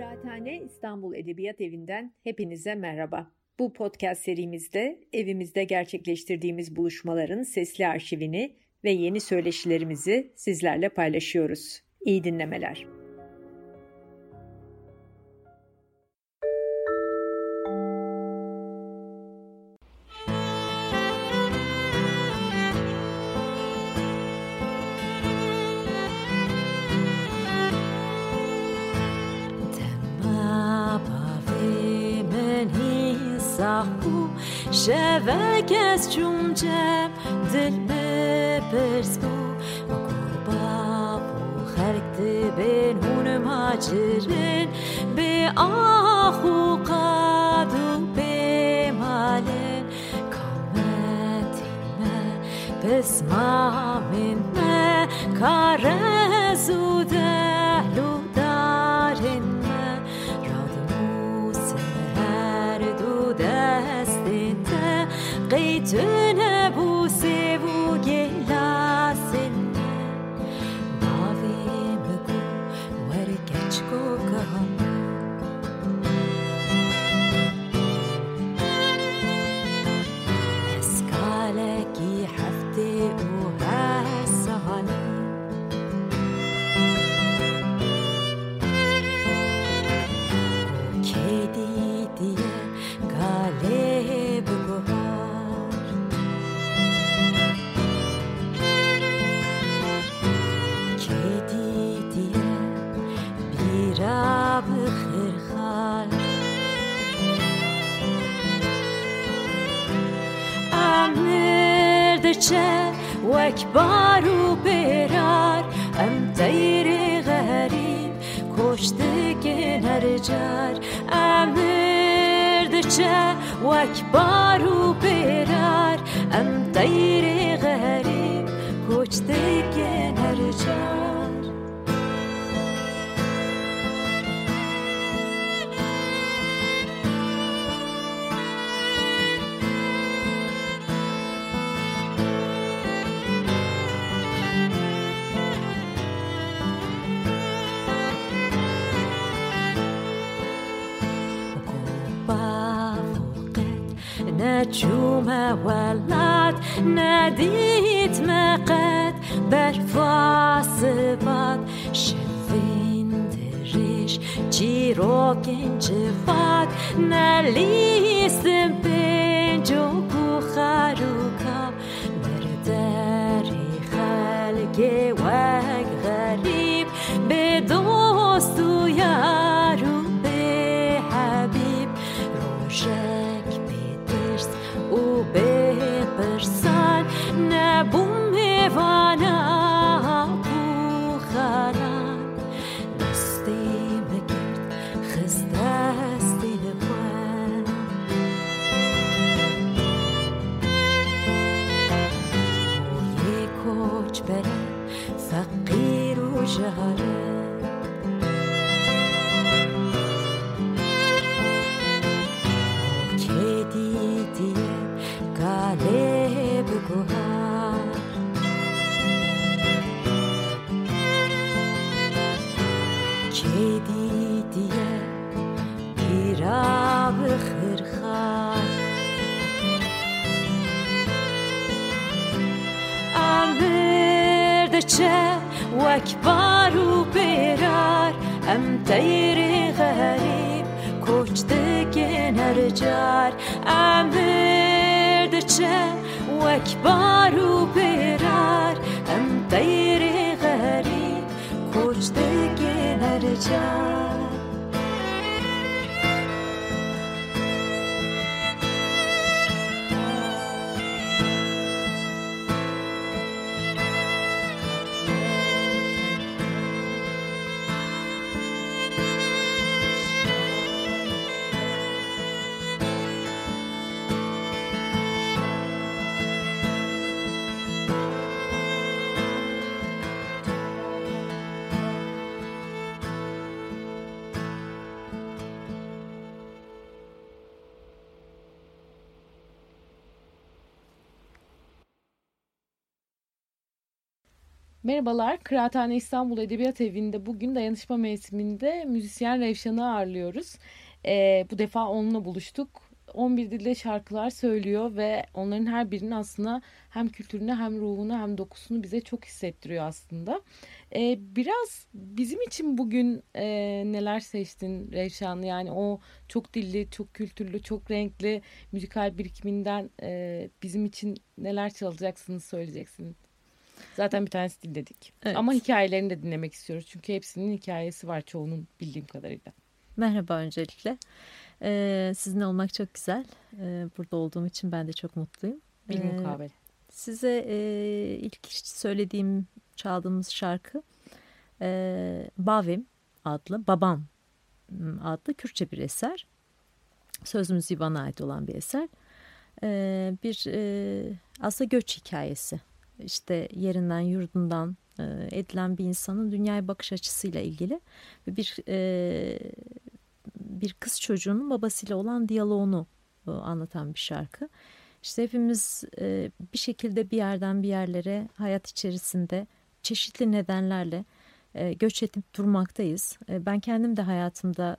Kıraathane İstanbul Edebiyat Evi'nden hepinize merhaba. Bu podcast serimizde evimizde gerçekleştirdiğimiz buluşmaların sesli arşivini ve yeni söyleşilerimizi sizlerle paylaşıyoruz. İyi dinlemeler. acep نجوم ولد ندید مقد بر فاسباد شوین درش چیرو گنجواد نلیستم بنجو کو خروکا بردری خلق وگ wish I had. ام دیر غریب کشته گنر جار امرد چه وک بارو برار ام دیر غریب کشته Merhabalar, Kıraathane İstanbul Edebiyat Evi'nde bugün dayanışma mevsiminde müzisyen Revşan'ı ağırlıyoruz. Ee, bu defa onunla buluştuk. 11 dilde şarkılar söylüyor ve onların her birinin aslında hem kültürünü hem ruhunu hem dokusunu bize çok hissettiriyor aslında. Ee, biraz bizim için bugün e, neler seçtin Revşan? Yani o çok dilli, çok kültürlü, çok renkli müzikal birikiminden e, bizim için neler çalacaksınız, söyleyeceksiniz? Zaten bir tanesi dinledik. Evet. Ama hikayelerini de dinlemek istiyoruz. Çünkü hepsinin hikayesi var çoğunun bildiğim kadarıyla. Merhaba öncelikle. Ee, sizinle olmak çok güzel. Ee, burada olduğum için ben de çok mutluyum. Bir Ee, mukabele. Size e, ilk söylediğim, çaldığımız şarkı e, Bavim adlı, Babam adlı Kürtçe bir eser. Söz müziği bana ait olan bir eser. Ee, bir e, aslında göç hikayesi. İşte yerinden, yurdundan e, edilen bir insanın dünyaya bakış açısıyla ilgili bir e, bir kız çocuğunun babasıyla olan diyaloğunu e, anlatan bir şarkı. İşte hepimiz bir şekilde bir yerden bir yerlere hayat içerisinde çeşitli nedenlerle göç edip durmaktayız. Ben kendim de hayatımda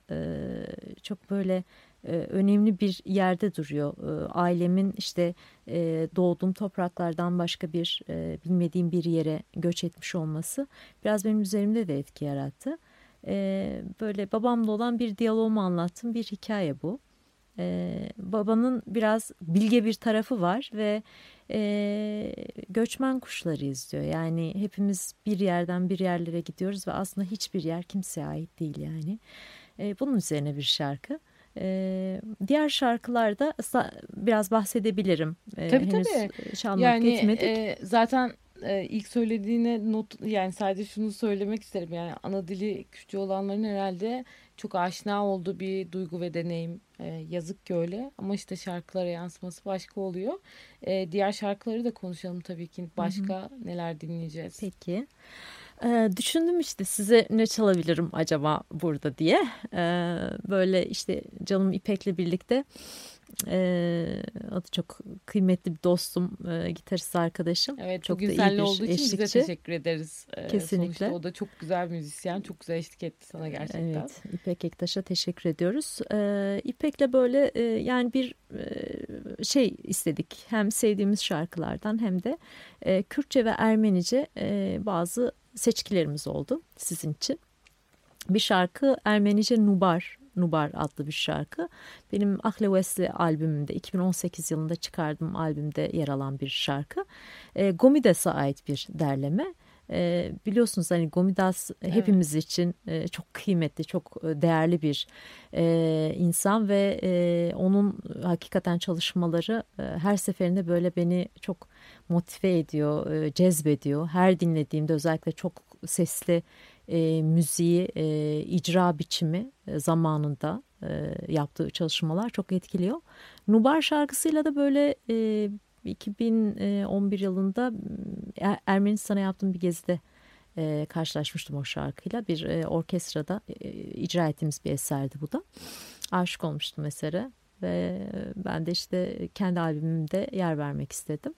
çok böyle önemli bir yerde duruyor. E, ailemin işte e, doğduğum topraklardan başka bir e, bilmediğim bir yere göç etmiş olması biraz benim üzerimde de etki yarattı. E, böyle babamla olan bir diyaloğumu anlattım bir hikaye bu. Babanın biraz bilge bir tarafı var ve e, göçmen kuşları izliyor. Yani hepimiz bir yerden bir yerlere gidiyoruz ve aslında hiçbir yer kimseye ait değil yani. E, bunun üzerine bir şarkı. E, diğer şarkılarda biraz bahsedebilirim. E, tabii henüz tabii. Çalmak yani etmedik. E, zaten e, ilk söylediğine not yani sadece şunu söylemek isterim yani ana dili Kürtçe olanların herhalde çok aşina olduğu bir duygu ve deneyim e, yazık ki öyle ama işte şarkılara yansıması başka oluyor. E, diğer şarkıları da konuşalım tabii ki başka hı hı. neler dinleyeceğiz. Peki. Ee, düşündüm işte size ne çalabilirim acaba burada diye. Ee, böyle işte canım İpek'le birlikte e, adı çok kıymetli bir dostum, e, gitarist arkadaşım. Evet, çok da iyi bir olduğu için eşlikçi. bize teşekkür ederiz. E, Kesinlikle. Sonuçta o da çok güzel müzisyen, çok güzel eşlik etti sana gerçekten. Evet, İpek Ektaş'a teşekkür ediyoruz. Ee, İpek'le böyle e, yani bir e, şey istedik. Hem sevdiğimiz şarkılardan hem de e, Kürtçe ve Ermenice e, bazı seçkilerimiz oldu sizin için. Bir şarkı Ermenice Nubar Nubar adlı bir şarkı. Benim Ahle Wesley albümümde 2018 yılında çıkardığım albümde yer alan bir şarkı. E, Gomidas'a ait bir derleme. E, biliyorsunuz hani Gomidas evet. hepimiz için e, çok kıymetli, çok değerli bir e, insan ve e, onun hakikaten çalışmaları e, her seferinde böyle beni çok motive ediyor, e, cezbediyor. Her dinlediğimde özellikle çok sesli e, müziği, e, icra biçimi e, zamanında e, yaptığı çalışmalar çok etkiliyor. Nubar şarkısıyla da böyle e, 2011 yılında er, Ermenistan'a yaptığım bir gezide e, karşılaşmıştım o şarkıyla. Bir e, orkestrada e, icra ettiğimiz bir eserdi bu da. Aşık olmuştum esere ve ben de işte kendi albümümde yer vermek istedim.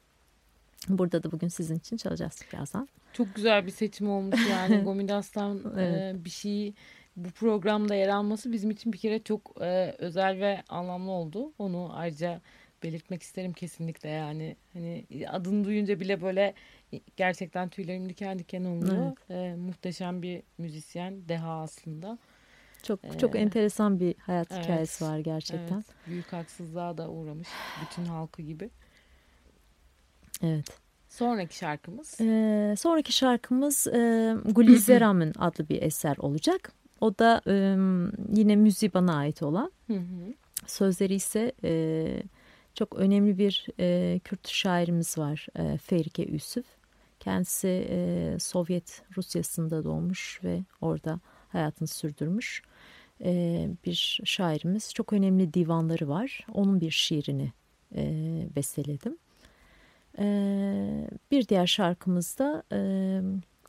Burada da bugün sizin için çalacağız birazdan. Çok güzel bir seçim olmuş yani Gomidas'tan evet. e, bir şey bu programda yer alması bizim için bir kere çok e, özel ve anlamlı oldu. Onu ayrıca belirtmek isterim kesinlikle yani hani adını duyunca bile böyle gerçekten tüylerim diken diken. Evet. E, muhteşem bir müzisyen, deha aslında. Çok ee, çok enteresan bir hayat evet, hikayesi var gerçekten. Evet, büyük haksızlığa da uğramış bütün halkı gibi. Evet. Sonraki şarkımız? Ee, sonraki şarkımız e, Gulizeram'ın adlı bir eser olacak. O da e, yine müziği bana ait olan. Sözleri ise e, çok önemli bir e, Kürt şairimiz var e, Ferike Üsüf. Kendisi e, Sovyet Rusyası'nda doğmuş ve orada hayatını sürdürmüş e, bir şairimiz. Çok önemli divanları var. Onun bir şiirini e, besteledim. Ee, bir diğer şarkımızda e,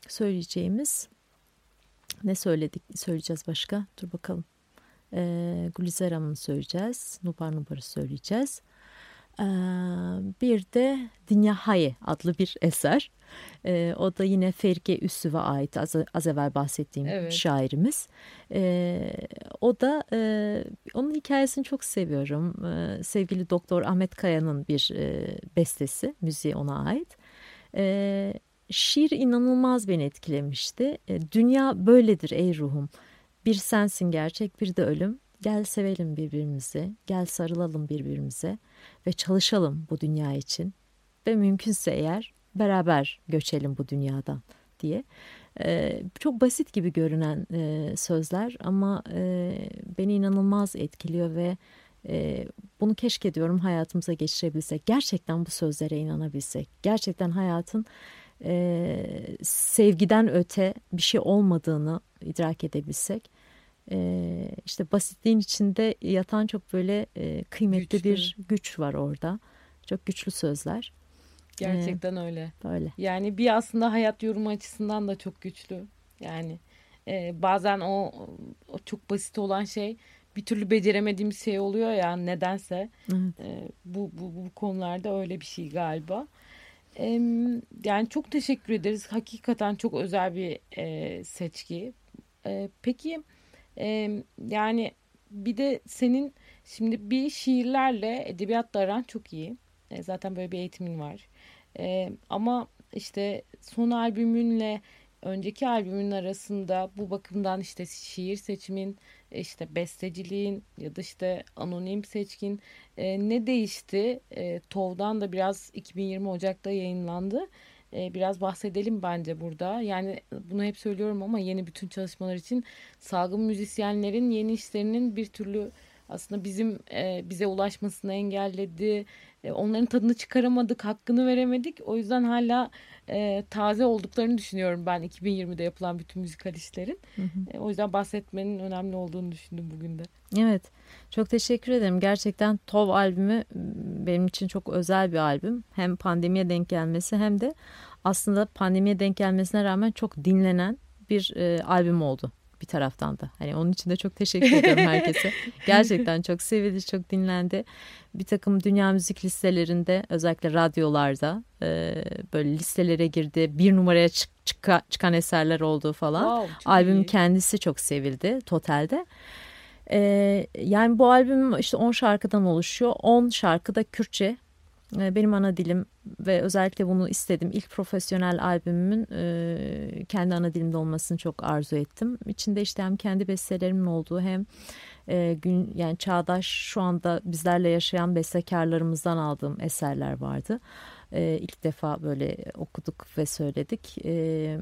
söyleyeceğimiz ne söyledik söyleyeceğiz başka dur bakalım ee, Gülizar Hanım'ı söyleyeceğiz Nubar Nubar'ı söyleyeceğiz bir de Dinyahaye adlı bir eser. E, o da yine Ferike Üssüv'e ait az, az evvel bahsettiğim evet. şairimiz. E, o da e, onun hikayesini çok seviyorum. E, sevgili Doktor Ahmet Kaya'nın bir e, bestesi, müziği ona ait. E, şiir inanılmaz beni etkilemişti. E, Dünya böyledir ey ruhum. Bir sensin gerçek bir de ölüm. Gel sevelim birbirimizi, gel sarılalım birbirimize ve çalışalım bu dünya için. Ve mümkünse eğer beraber göçelim bu dünyadan diye. Ee, çok basit gibi görünen e, sözler ama e, beni inanılmaz etkiliyor ve e, bunu keşke diyorum hayatımıza geçirebilsek. Gerçekten bu sözlere inanabilsek. Gerçekten hayatın e, sevgiden öte bir şey olmadığını idrak edebilsek. E, işte basitliğin içinde yatan çok böyle e, kıymetli güçlü. bir güç var orada. Çok güçlü sözler. Gerçekten ee, öyle. Böyle. Yani bir aslında hayat yorumu açısından da çok güçlü. Yani e, bazen o, o çok basit olan şey bir türlü beceremediğim şey oluyor ya nedense. Evet. E, bu, bu, bu konularda öyle bir şey galiba. E, yani çok teşekkür ederiz. Hakikaten çok özel bir e, seçki. E, peki e, yani bir de senin şimdi bir şiirlerle edebiyatla aran çok iyi. E, zaten böyle bir eğitimin var. E, ama işte son albümünle önceki albümün arasında bu bakımdan işte şiir seçimin, işte besteciliğin ya da işte anonim seçkin e, ne değişti? E, TOV'dan da biraz 2020 Ocak'ta yayınlandı. E, biraz bahsedelim bence burada. Yani bunu hep söylüyorum ama yeni bütün çalışmalar için salgın müzisyenlerin yeni işlerinin bir türlü aslında bizim e, bize ulaşmasını engelledi. E, onların tadını çıkaramadık, hakkını veremedik. O yüzden hala e, taze olduklarını düşünüyorum ben 2020'de yapılan bütün müzikal işlerin. Hı hı. E, o yüzden bahsetmenin önemli olduğunu düşündüm bugün de. Evet. Çok teşekkür ederim. Gerçekten TOV albümü benim için çok özel bir albüm. Hem pandemiye denk gelmesi hem de aslında pandemiye denk gelmesine rağmen çok dinlenen bir e, albüm oldu bir taraftan da. Hani onun için de çok teşekkür ediyorum herkese. Gerçekten çok sevildi, çok dinlendi. Bir takım dünya müzik listelerinde özellikle radyolarda e, böyle listelere girdi. Bir numaraya çık, çıka, çıkan eserler olduğu falan. Wow, Albüm iyi. kendisi çok sevildi totalde. Ee, yani bu albüm işte 10 şarkıdan oluşuyor. 10 şarkı da Kürtçe benim ana dilim ve özellikle bunu istedim. İlk profesyonel albümümün e, kendi ana dilimde olmasını çok arzu ettim. İçinde işte hem kendi bestelerimin olduğu hem e, gün yani çağdaş şu anda bizlerle yaşayan bestekarlarımızdan aldığım eserler vardı. E, ilk defa böyle okuduk ve söyledik. E,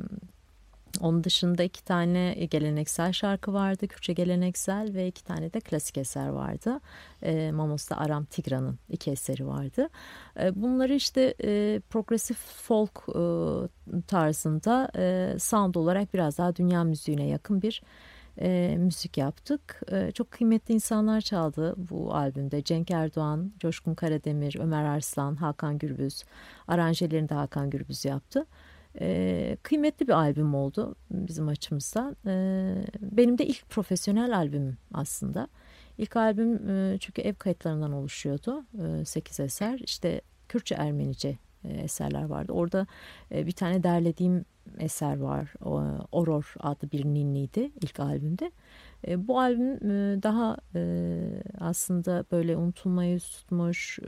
onun dışında iki tane geleneksel şarkı vardı. Kürtçe geleneksel ve iki tane de klasik eser vardı. E, Mamos'ta Aram Tigra'nın iki eseri vardı. E, bunları işte e, progresif folk e, tarzında e, sound olarak biraz daha dünya müziğine yakın bir e, müzik yaptık. E, çok kıymetli insanlar çaldı bu albümde. Cenk Erdoğan, Coşkun Karademir, Ömer Arslan, Hakan Gürbüz. Aranjelerini de Hakan Gürbüz yaptı. E, kıymetli bir albüm oldu bizim açımızdan. E, benim de ilk profesyonel albümüm aslında. İlk albüm e, çünkü ev kayıtlarından oluşuyordu. E, 8 eser. İşte Kürtçe Ermenice e, eserler vardı. Orada e, bir tane derlediğim eser var. O, Oror adlı bir ninniydi ilk albümde. E, bu albüm e, daha e, aslında böyle unutulmayı tutmuş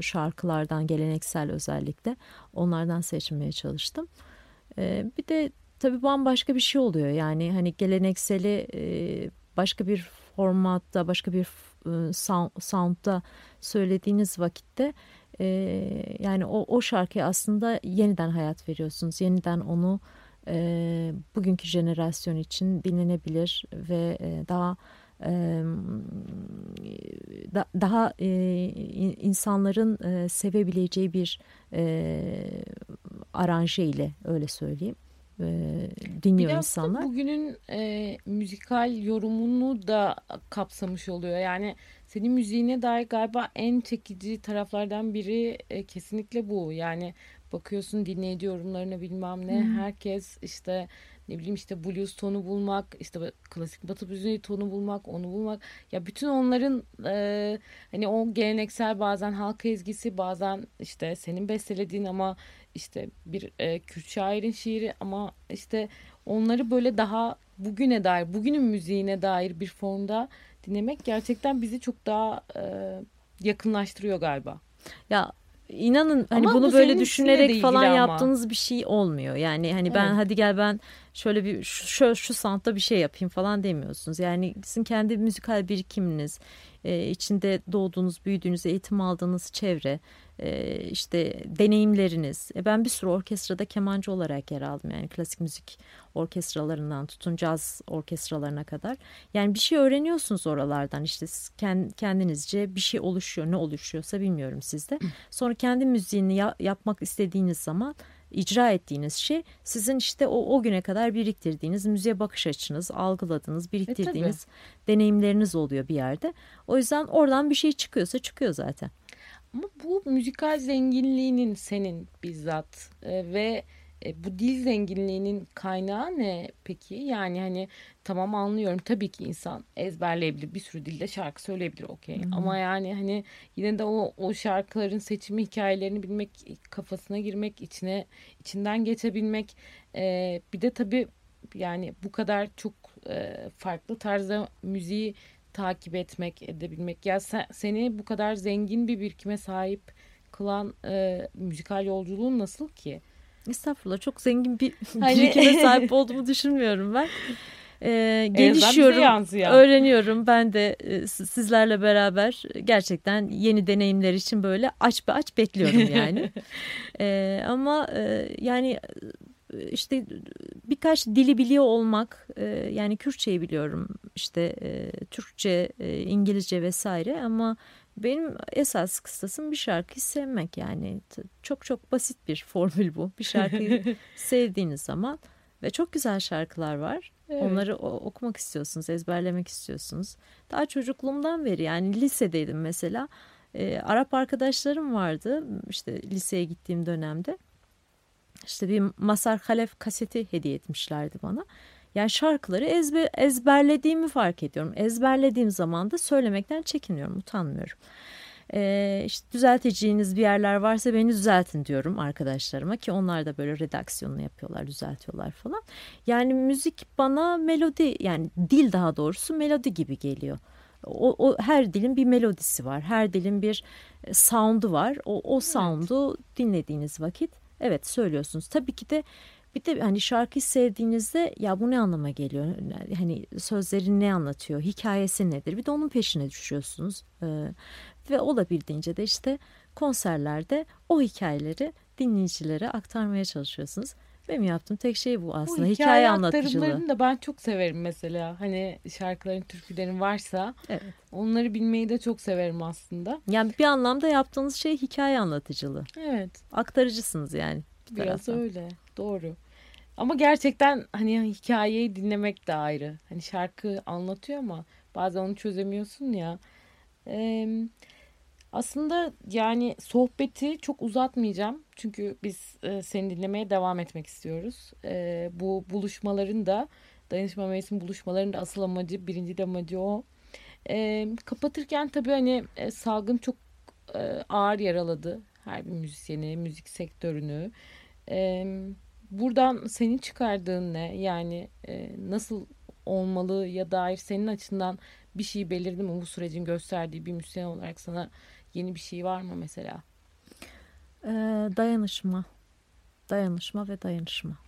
şarkılardan geleneksel özellikle onlardan seçmeye çalıştım. Bir de tabii bambaşka bir şey oluyor. Yani hani gelenekseli başka bir formatta, başka bir e, sound, soundda söylediğiniz vakitte yani o, o şarkıya aslında yeniden hayat veriyorsunuz. Yeniden onu e, bugünkü jenerasyon için dinlenebilir ve e, daha e, da, daha e, insanların e, sevebileceği bir e, aranje ile öyle söyleyeyim e, dinliyor Biraz insanlar. Da bugünün e, müzikal yorumunu da kapsamış oluyor. Yani senin müziğine dair galiba en çekici taraflardan biri e, kesinlikle bu. Yani bakıyorsun dinleyici yorumlarına bilmem ne. Hmm. Herkes işte ne bileyim işte blues tonu bulmak, işte klasik batı müziği tonu bulmak, onu bulmak. Ya bütün onların e, hani o geleneksel bazen halk ezgisi, bazen işte senin bestelediğin ama işte bir e, Kürt şairin şiiri ama işte onları böyle daha bugüne dair, bugünün müziğine dair bir formda dinlemek gerçekten bizi çok daha e, yakınlaştırıyor galiba. Ya inanın hani Ama bunu bu böyle düşünerek falan ama. yaptığınız bir şey olmuyor. Yani hani evet. ben hadi gel ben şöyle bir şu şu santta bir şey yapayım falan demiyorsunuz. Yani sizin kendi müzikal birikiminiz, e, içinde doğduğunuz, büyüdüğünüz, eğitim aldığınız çevre, e, işte deneyimleriniz. E, ben bir sürü orkestrada kemancı olarak yer aldım. Yani klasik müzik orkestralarından tutun caz orkestralarına kadar. Yani bir şey öğreniyorsunuz oralardan. İşte kendinizce bir şey oluşuyor. Ne oluşuyorsa bilmiyorum sizde. Sonra kendi müziğini ya, yapmak istediğiniz zaman icra ettiğiniz şey sizin işte o, o güne kadar biriktirdiğiniz müziğe bakış açınız, algıladığınız, biriktirdiğiniz e, deneyimleriniz oluyor bir yerde. O yüzden oradan bir şey çıkıyorsa çıkıyor zaten. Ama bu müzikal zenginliğinin senin bizzat e, ve e, bu dil zenginliğinin kaynağı ne peki? Yani hani tamam anlıyorum tabii ki insan ezberleyebilir bir sürü dilde şarkı söyleyebilir okey. Ama yani hani yine de o, o şarkıların seçimi hikayelerini bilmek kafasına girmek içine içinden geçebilmek e, bir de tabii yani bu kadar çok e, farklı tarzda müziği takip etmek edebilmek ya sen, seni bu kadar zengin bir birikime sahip kılan e, müzikal yolculuğun nasıl ki? Estağfurullah çok zengin bir hani... birikime sahip olduğumu düşünmüyorum ben. Ee, gelişiyorum, öğreniyorum. Ben de e, sizlerle beraber gerçekten yeni deneyimler için böyle aç be aç bekliyorum yani. ee, ama e, yani işte birkaç dili biliyor olmak e, yani Kürtçeyi biliyorum işte Türkçe, İngilizce vesaire ama benim esas kıstasım bir şarkıyı sevmek yani çok çok basit bir formül bu. Bir şarkıyı sevdiğiniz zaman ve çok güzel şarkılar var. Evet. Onları okumak istiyorsunuz, ezberlemek istiyorsunuz. Daha çocukluğumdan beri yani lisedeydim mesela. E, Arap arkadaşlarım vardı işte liseye gittiğim dönemde. İşte bir Masar Halef kaseti hediye etmişlerdi bana. Yani şarkıları ezber, ezberlediğimi fark ediyorum. Ezberlediğim zaman da söylemekten çekiniyorum, utanmıyorum. Ee, işte düzelteceğiniz bir yerler varsa beni düzeltin diyorum arkadaşlarıma ki onlar da böyle redaksiyonunu yapıyorlar, düzeltiyorlar falan. Yani müzik bana melodi yani dil daha doğrusu melodi gibi geliyor. O, o her dilin bir melodisi var. Her dilin bir e, sound'u var. O, o sound'u evet. dinlediğiniz vakit evet söylüyorsunuz. Tabii ki de bir de hani şarkıyı sevdiğinizde ya bu ne anlama geliyor? Hani sözleri ne anlatıyor? Hikayesi nedir? Bir de onun peşine düşüyorsunuz. Ee, ve olabildiğince de işte konserlerde o hikayeleri dinleyicilere aktarmaya çalışıyorsunuz. Benim yaptığım tek şey bu aslında. Bu hikaye, hikaye anlatıcılığı. da ben çok severim mesela. Hani şarkıların, türkülerin varsa evet. onları bilmeyi de çok severim aslında. Yani bir anlamda yaptığınız şey hikaye anlatıcılığı. Evet. Aktarıcısınız yani. Biraz taraftan. öyle. Doğru. Ama gerçekten hani hikayeyi dinlemek de ayrı. Hani şarkı anlatıyor ama bazen onu çözemiyorsun ya. Ee, aslında yani sohbeti çok uzatmayacağım. Çünkü biz e, seni dinlemeye devam etmek istiyoruz. E, bu buluşmaların da dayanışma mevsim buluşmaların da asıl amacı, birinci de amacı o. E, kapatırken tabii hani e, salgın çok e, ağır yaraladı her bir müzisyeni, müzik sektörünü. E, buradan senin çıkardığın ne? Yani e, nasıl olmalı ya dair senin açından bir şey belirdi mi bu sürecin gösterdiği bir müzisyen olarak sana yeni bir şey var mı mesela? Ee, dayanışma. Dayanışma ve dayanışma.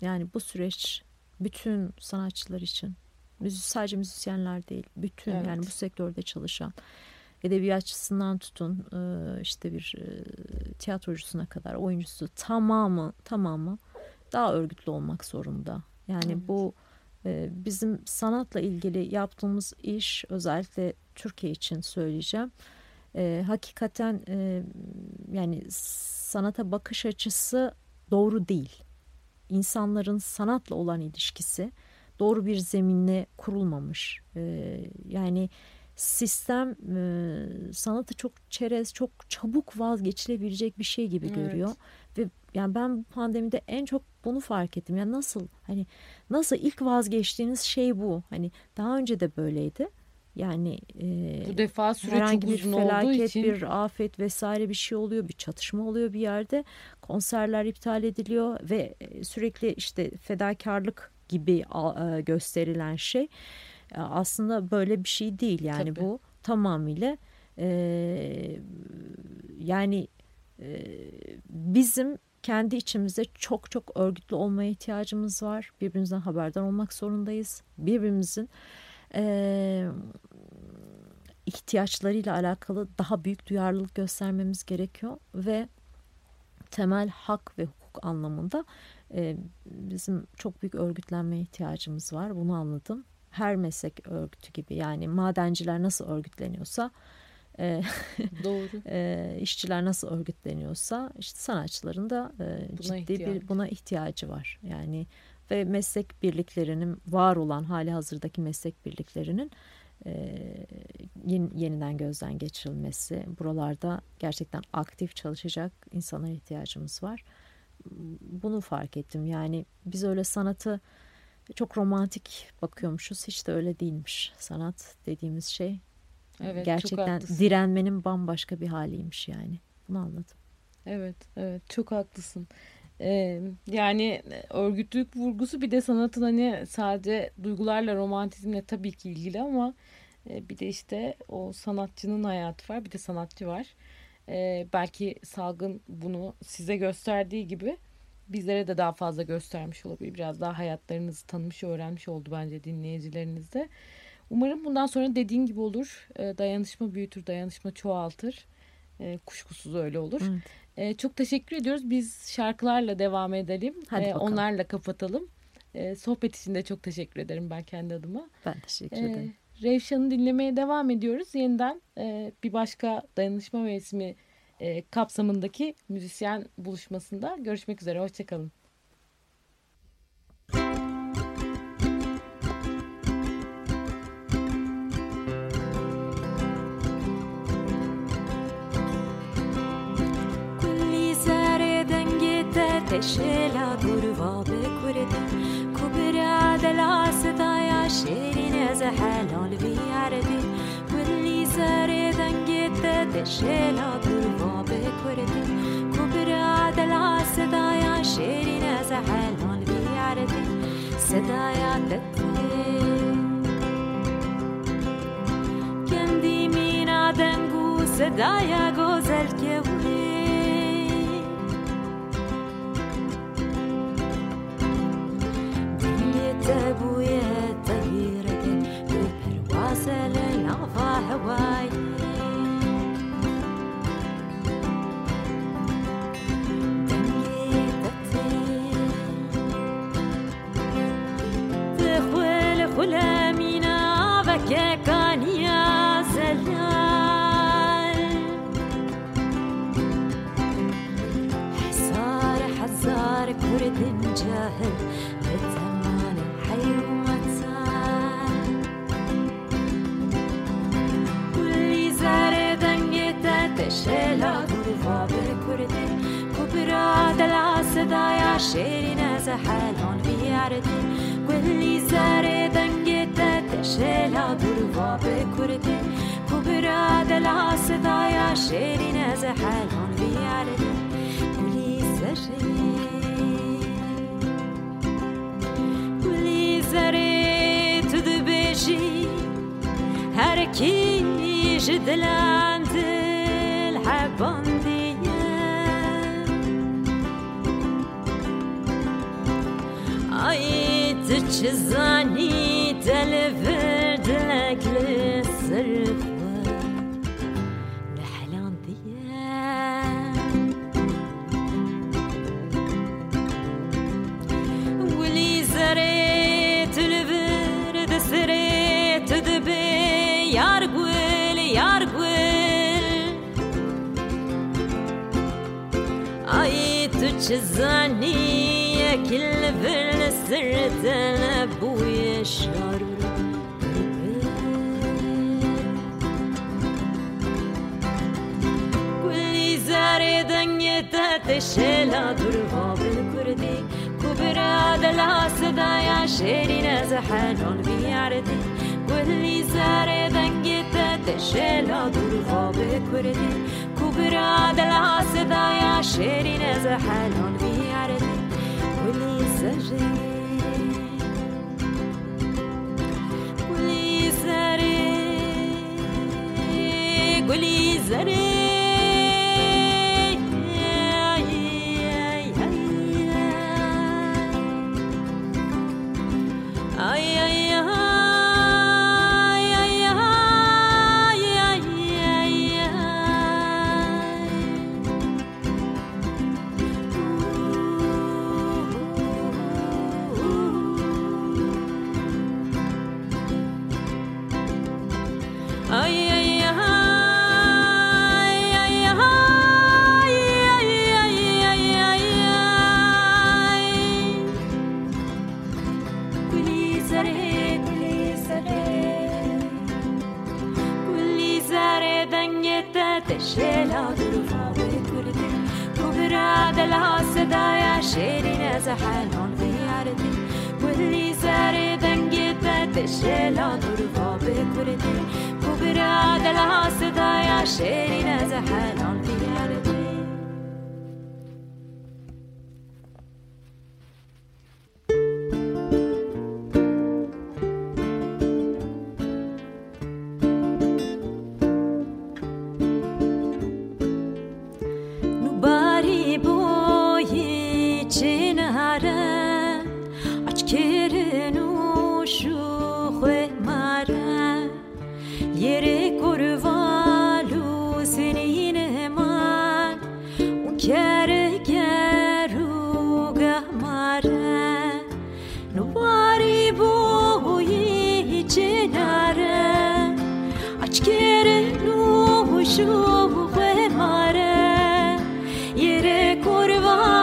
Yani bu süreç bütün sanatçılar için müzik sadece müzisyenler değil bütün evet. yani bu sektörde çalışan edebiyatçısından tutun e, işte bir e, tiyatrocusuna kadar oyuncusu tamamı tamamı daha örgütlü olmak zorunda. Yani evet. bu e, bizim sanatla ilgili yaptığımız iş özellikle Türkiye için söyleyeceğim. E, hakikaten e, yani sanata bakış açısı doğru değil. İnsanların sanatla olan ilişkisi doğru bir zeminle kurulmamış. E, yani sistem e, sanatı çok çerez, çok çabuk vazgeçilebilecek bir şey gibi Evet. görüyor. Ve yani ben bu pandemide en çok bunu fark ettim. Yani nasıl hani nasıl ilk vazgeçtiğiniz şey bu. Hani daha önce de böyleydi. Yani e, Bu defa süre herhangi çok bir uzun olduğu felaket, için bir afet vesaire bir şey oluyor, bir çatışma oluyor bir yerde. Konserler iptal ediliyor ve e, sürekli işte fedakarlık gibi e, gösterilen şey e, aslında böyle bir şey değil. Yani Tabii. bu tamamıyla e, yani e, bizim kendi içimizde çok çok örgütlü olmaya ihtiyacımız var. Birbirimizden haberdar olmak zorundayız. Birbirimizin e, ihtiyaçlarıyla alakalı daha büyük duyarlılık göstermemiz gerekiyor ve temel hak ve hukuk anlamında e, bizim çok büyük örgütlenmeye ihtiyacımız var. Bunu anladım. Her meslek örgütü gibi yani madenciler nasıl örgütleniyorsa e, doğru. e, işçiler nasıl örgütleniyorsa işte sanatçıların da e, ciddi ihtiyacı. bir buna ihtiyacı var. Yani ve meslek birliklerinin var olan hali hazırdaki meslek birliklerinin e, yeni- yeniden gözden geçirilmesi. Buralarda gerçekten aktif çalışacak insana ihtiyacımız var. Bunu fark ettim. Yani biz öyle sanatı çok romantik bakıyormuşuz. Hiç de öyle değilmiş. Sanat dediğimiz şey Evet, gerçekten direnmenin bambaşka bir haliymiş yani. Bunu anladım. Evet, evet çok haklısın. Ee, yani örgütlülük vurgusu bir de sanatın hani sadece duygularla, romantizmle tabii ki ilgili ama e, bir de işte o sanatçının hayatı var, bir de sanatçı var. Ee, belki salgın bunu size gösterdiği gibi bizlere de daha fazla göstermiş olabilir. Biraz daha hayatlarınızı tanımış, öğrenmiş oldu bence dinleyicileriniz de. Umarım bundan sonra dediğin gibi olur. Ee, dayanışma büyütür, dayanışma çoğaltır. Ee, kuşkusuz öyle olur. Evet. Ee, çok teşekkür ediyoruz. Biz şarkılarla devam edelim. Hadi bakalım. onlarla kapatalım. Ee, sohbet için de çok teşekkür ederim ben kendi adıma. Ben teşekkür Ee, ederim. Revşan'ı dinlemeye devam ediyoruz. Yeniden e, bir başka dayanışma mevsimi e, kapsamındaki müzisyen buluşmasında görüşmek üzere. Hoşçakalın. دنگت تشلا دروا بکرده کبرا دل صدایا شیرین از حلال بیارده کلی سر دنگت تشلا دروا بکرده کبرا دل صدایا شیرین از حلال بیارده صدایا دته kendi minaden gu sedaya gozel kevli دنيت Hawaii. دلع صدايا شيرين زحالون بياردي كل زار دنگتا تشلا غرفا بكردي كبرى دلع صدايا شيرين زحالون بياردي كل زري كل زري تدبشي هركي جدلاند الحباندية عيد Partizani. الشيلة تربو بالكردي كبر هذا العصدا يا شيرين زحان بيعرتي واللي زاري دنجتا تشيلة تربو بالكردي كبر هذا العصدا يا شيرين زحان بيعرتي واللي زاري قولي زري قولي زري te رو آبه کردی تو برا دل شیرین از حنان بیاردی ولی زر دنگی بد رو آبه کردی تو برا دل از حنان بیاردی por vós.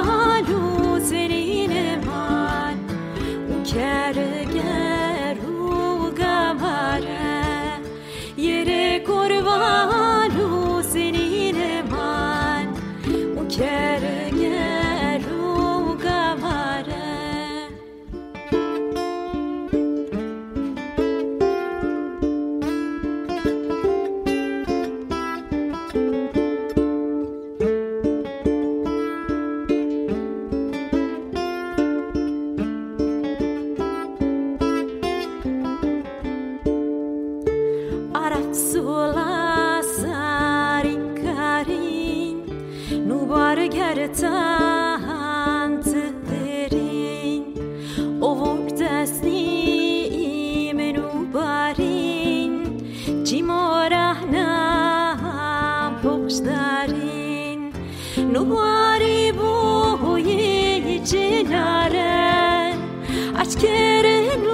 aşk yerin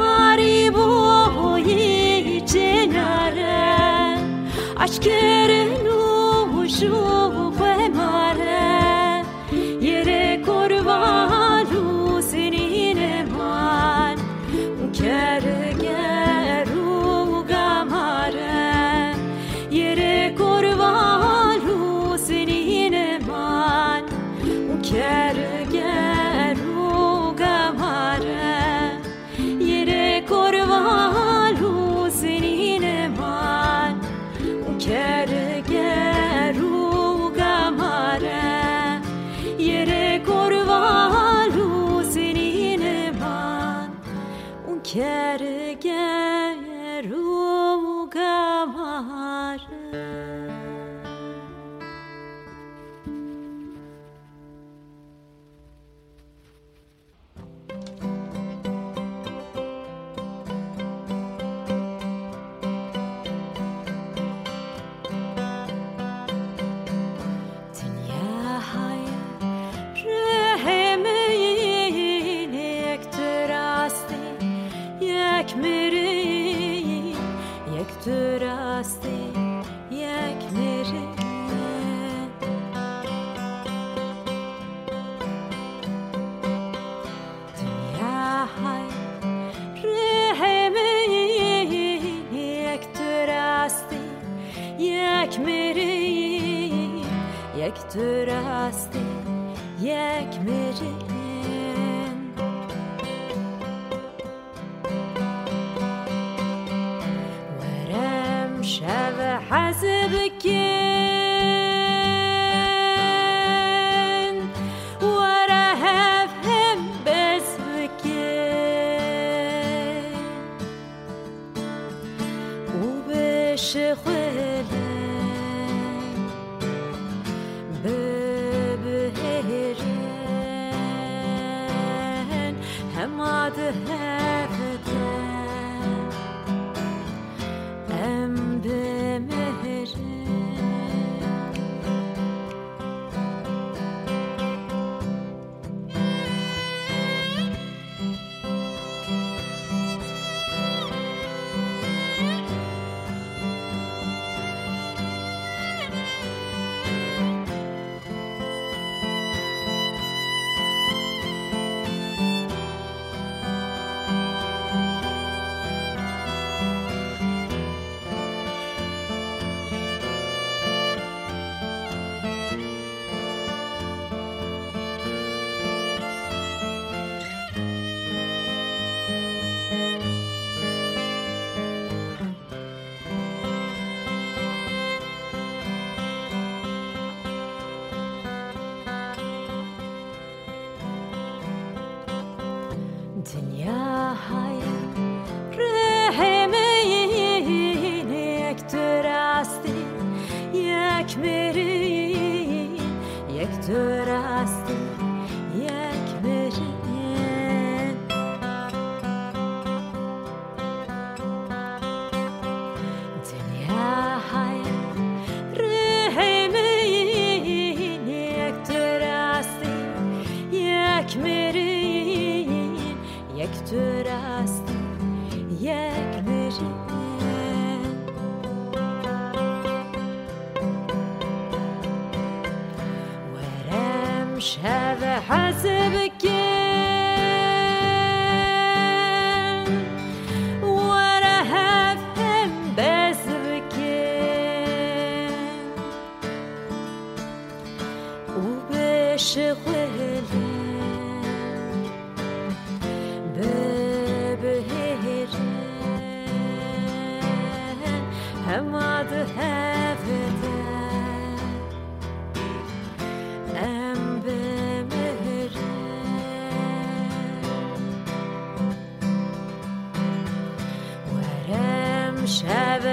Mariboyi cenare Aşkeren the hand. Dünya hayat Rehemeyin Yektör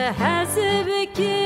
حسبك